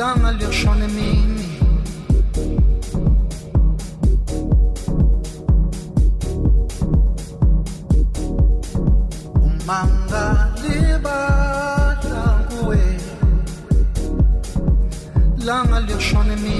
סלאם על ירשון ימיני umangalibalanga kuwe langa lirshone mina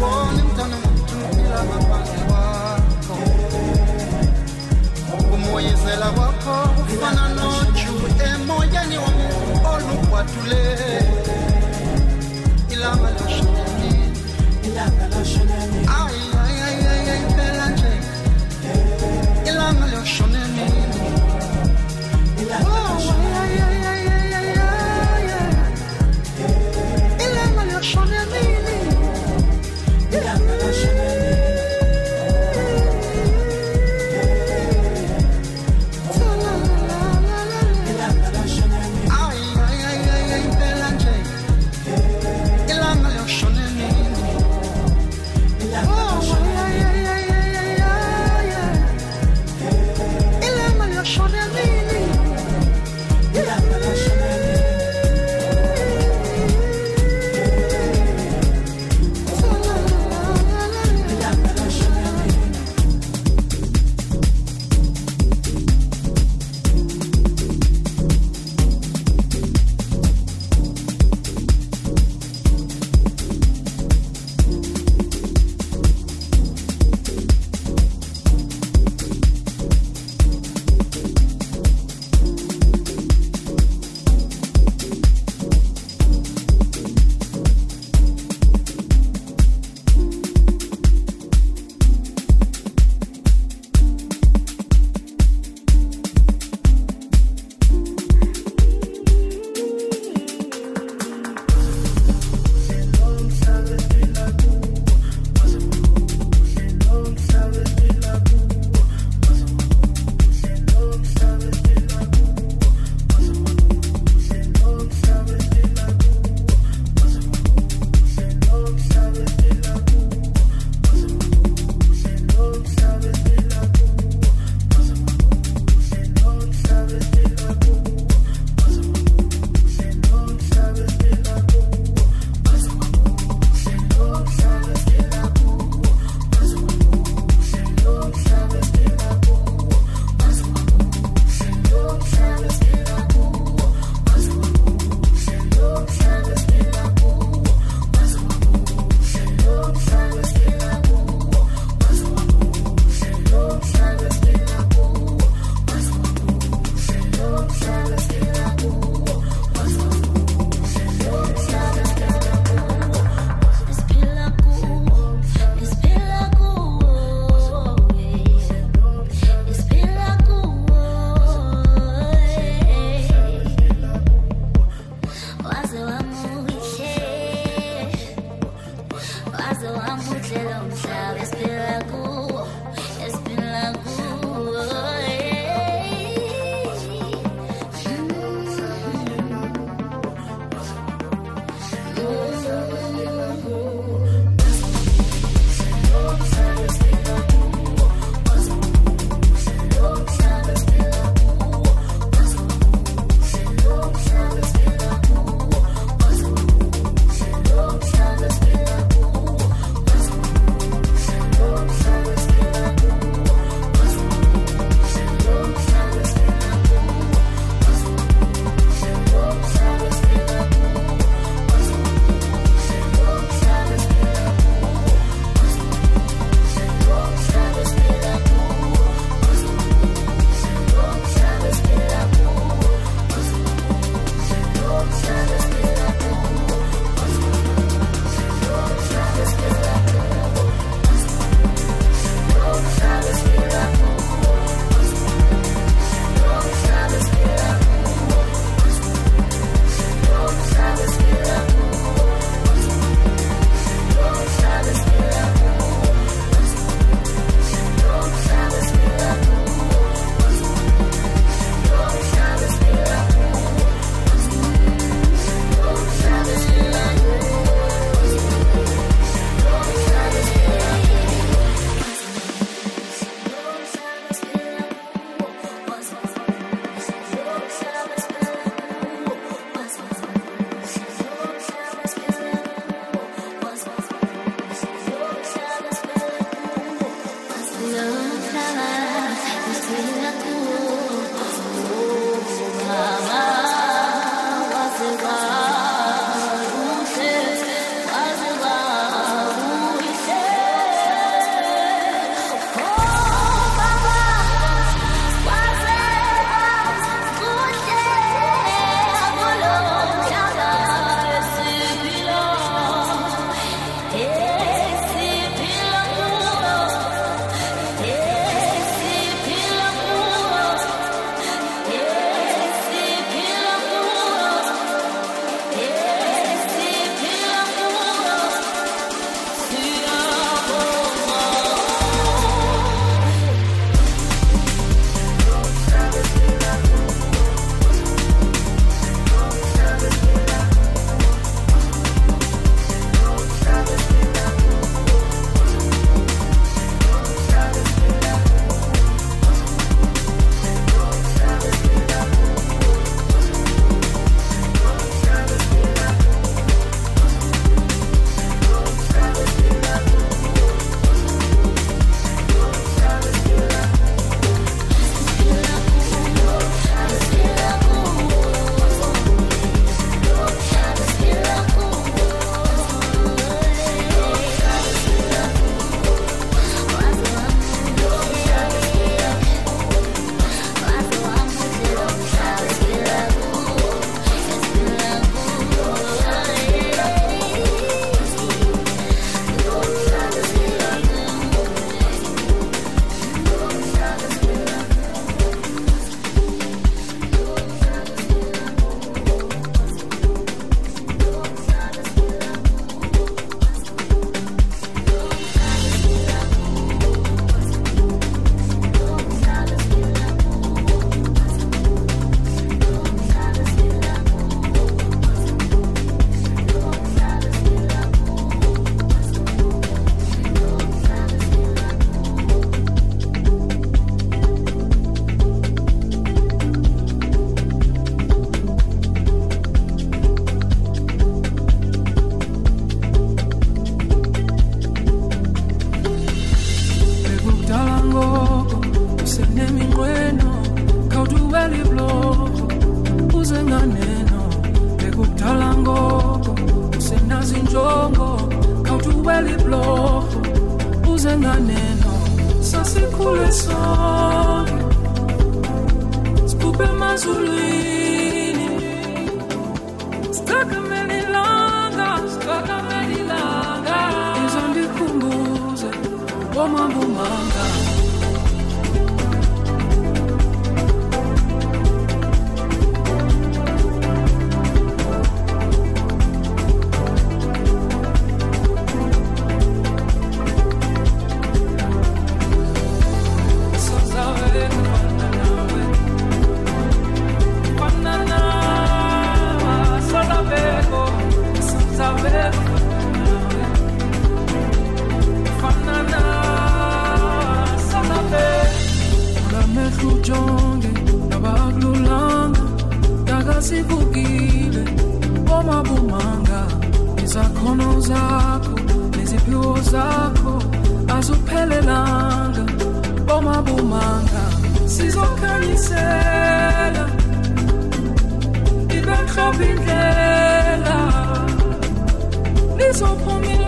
ngibona mntana ngiphila ngaphandle kwakho umoyizela kwakho ufana noju emoyeni wami olugwadule love, you still love. sivukile omabumanga izakhono zakho neziphiwo zakho azuphelelanga omabumanga sizokhanyisela ibahlobindlela lizophumela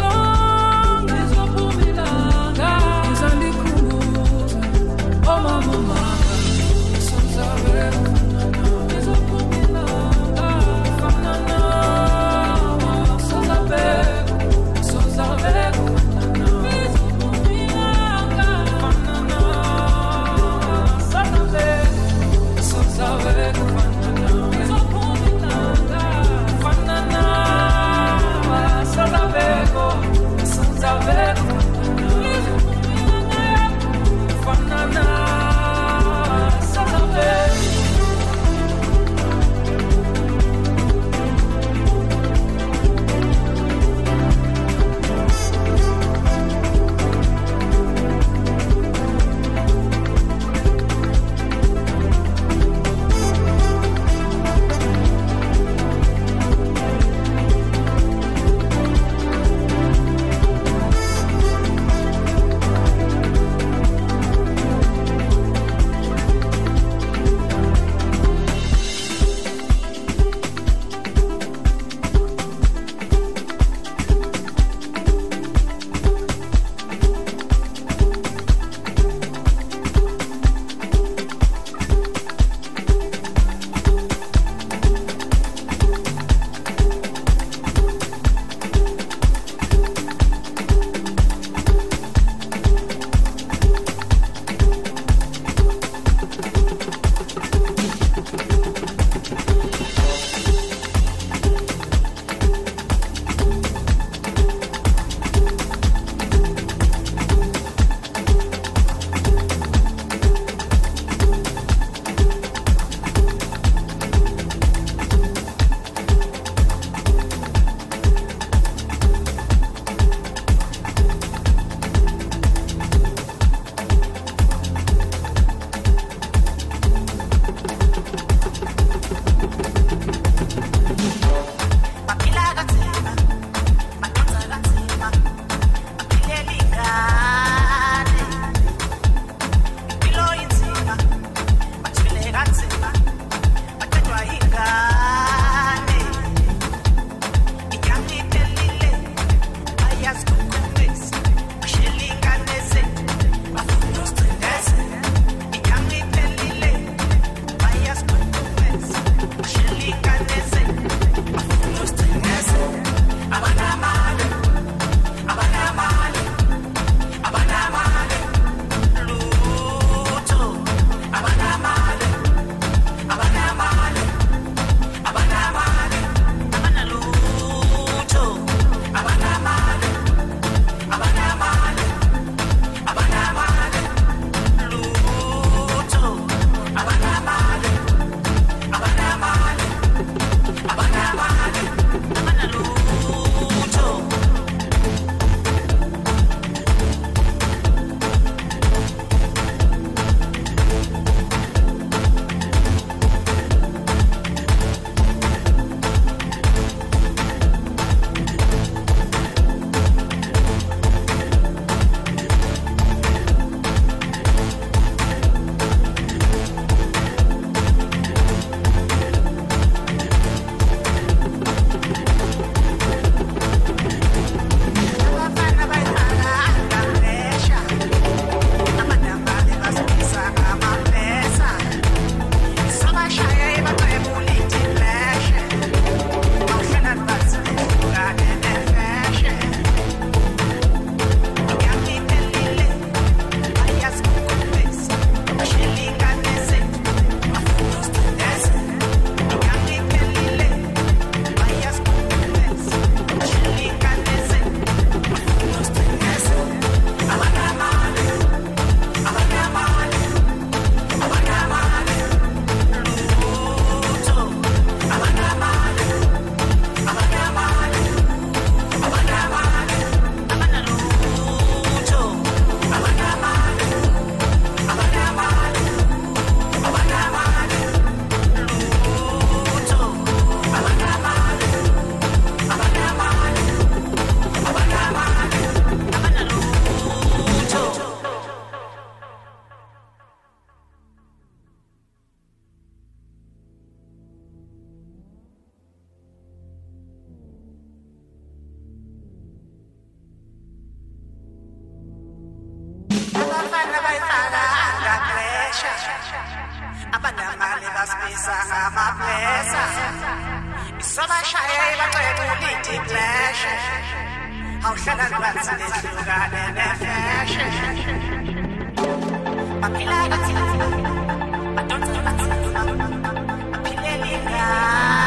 bahambisa ngamablesa sobashaye bacela ulidi bleshe awuhlala ngaphansi nehlukane nefeshe baphila bathina badonsa bathina baphilele ingane